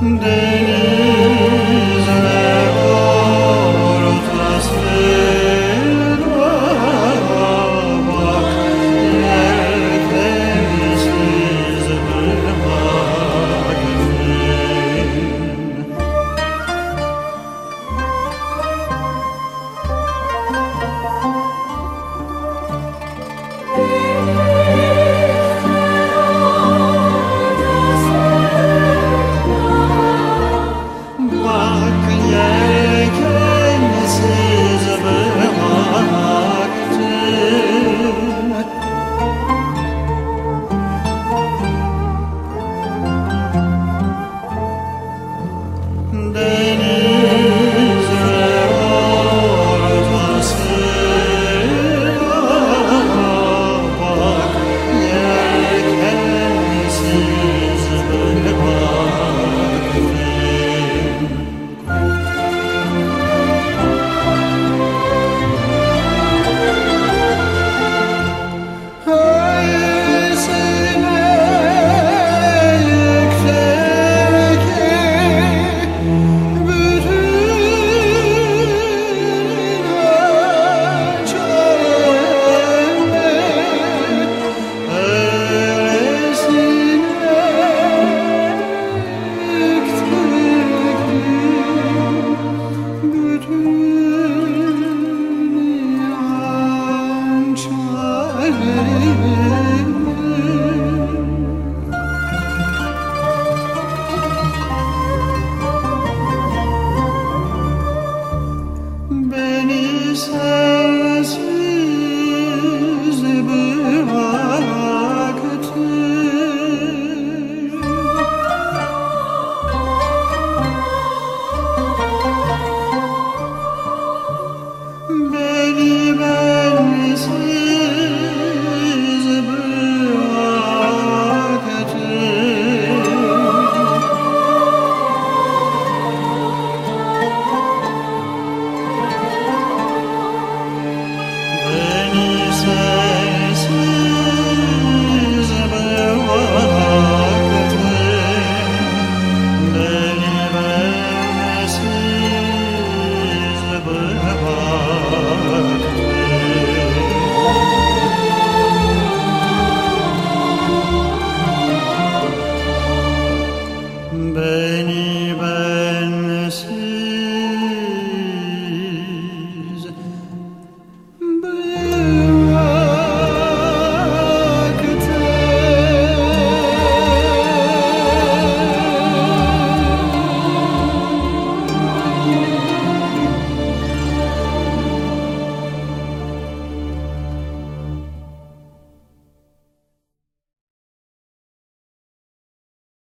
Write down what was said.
Deniz Deniz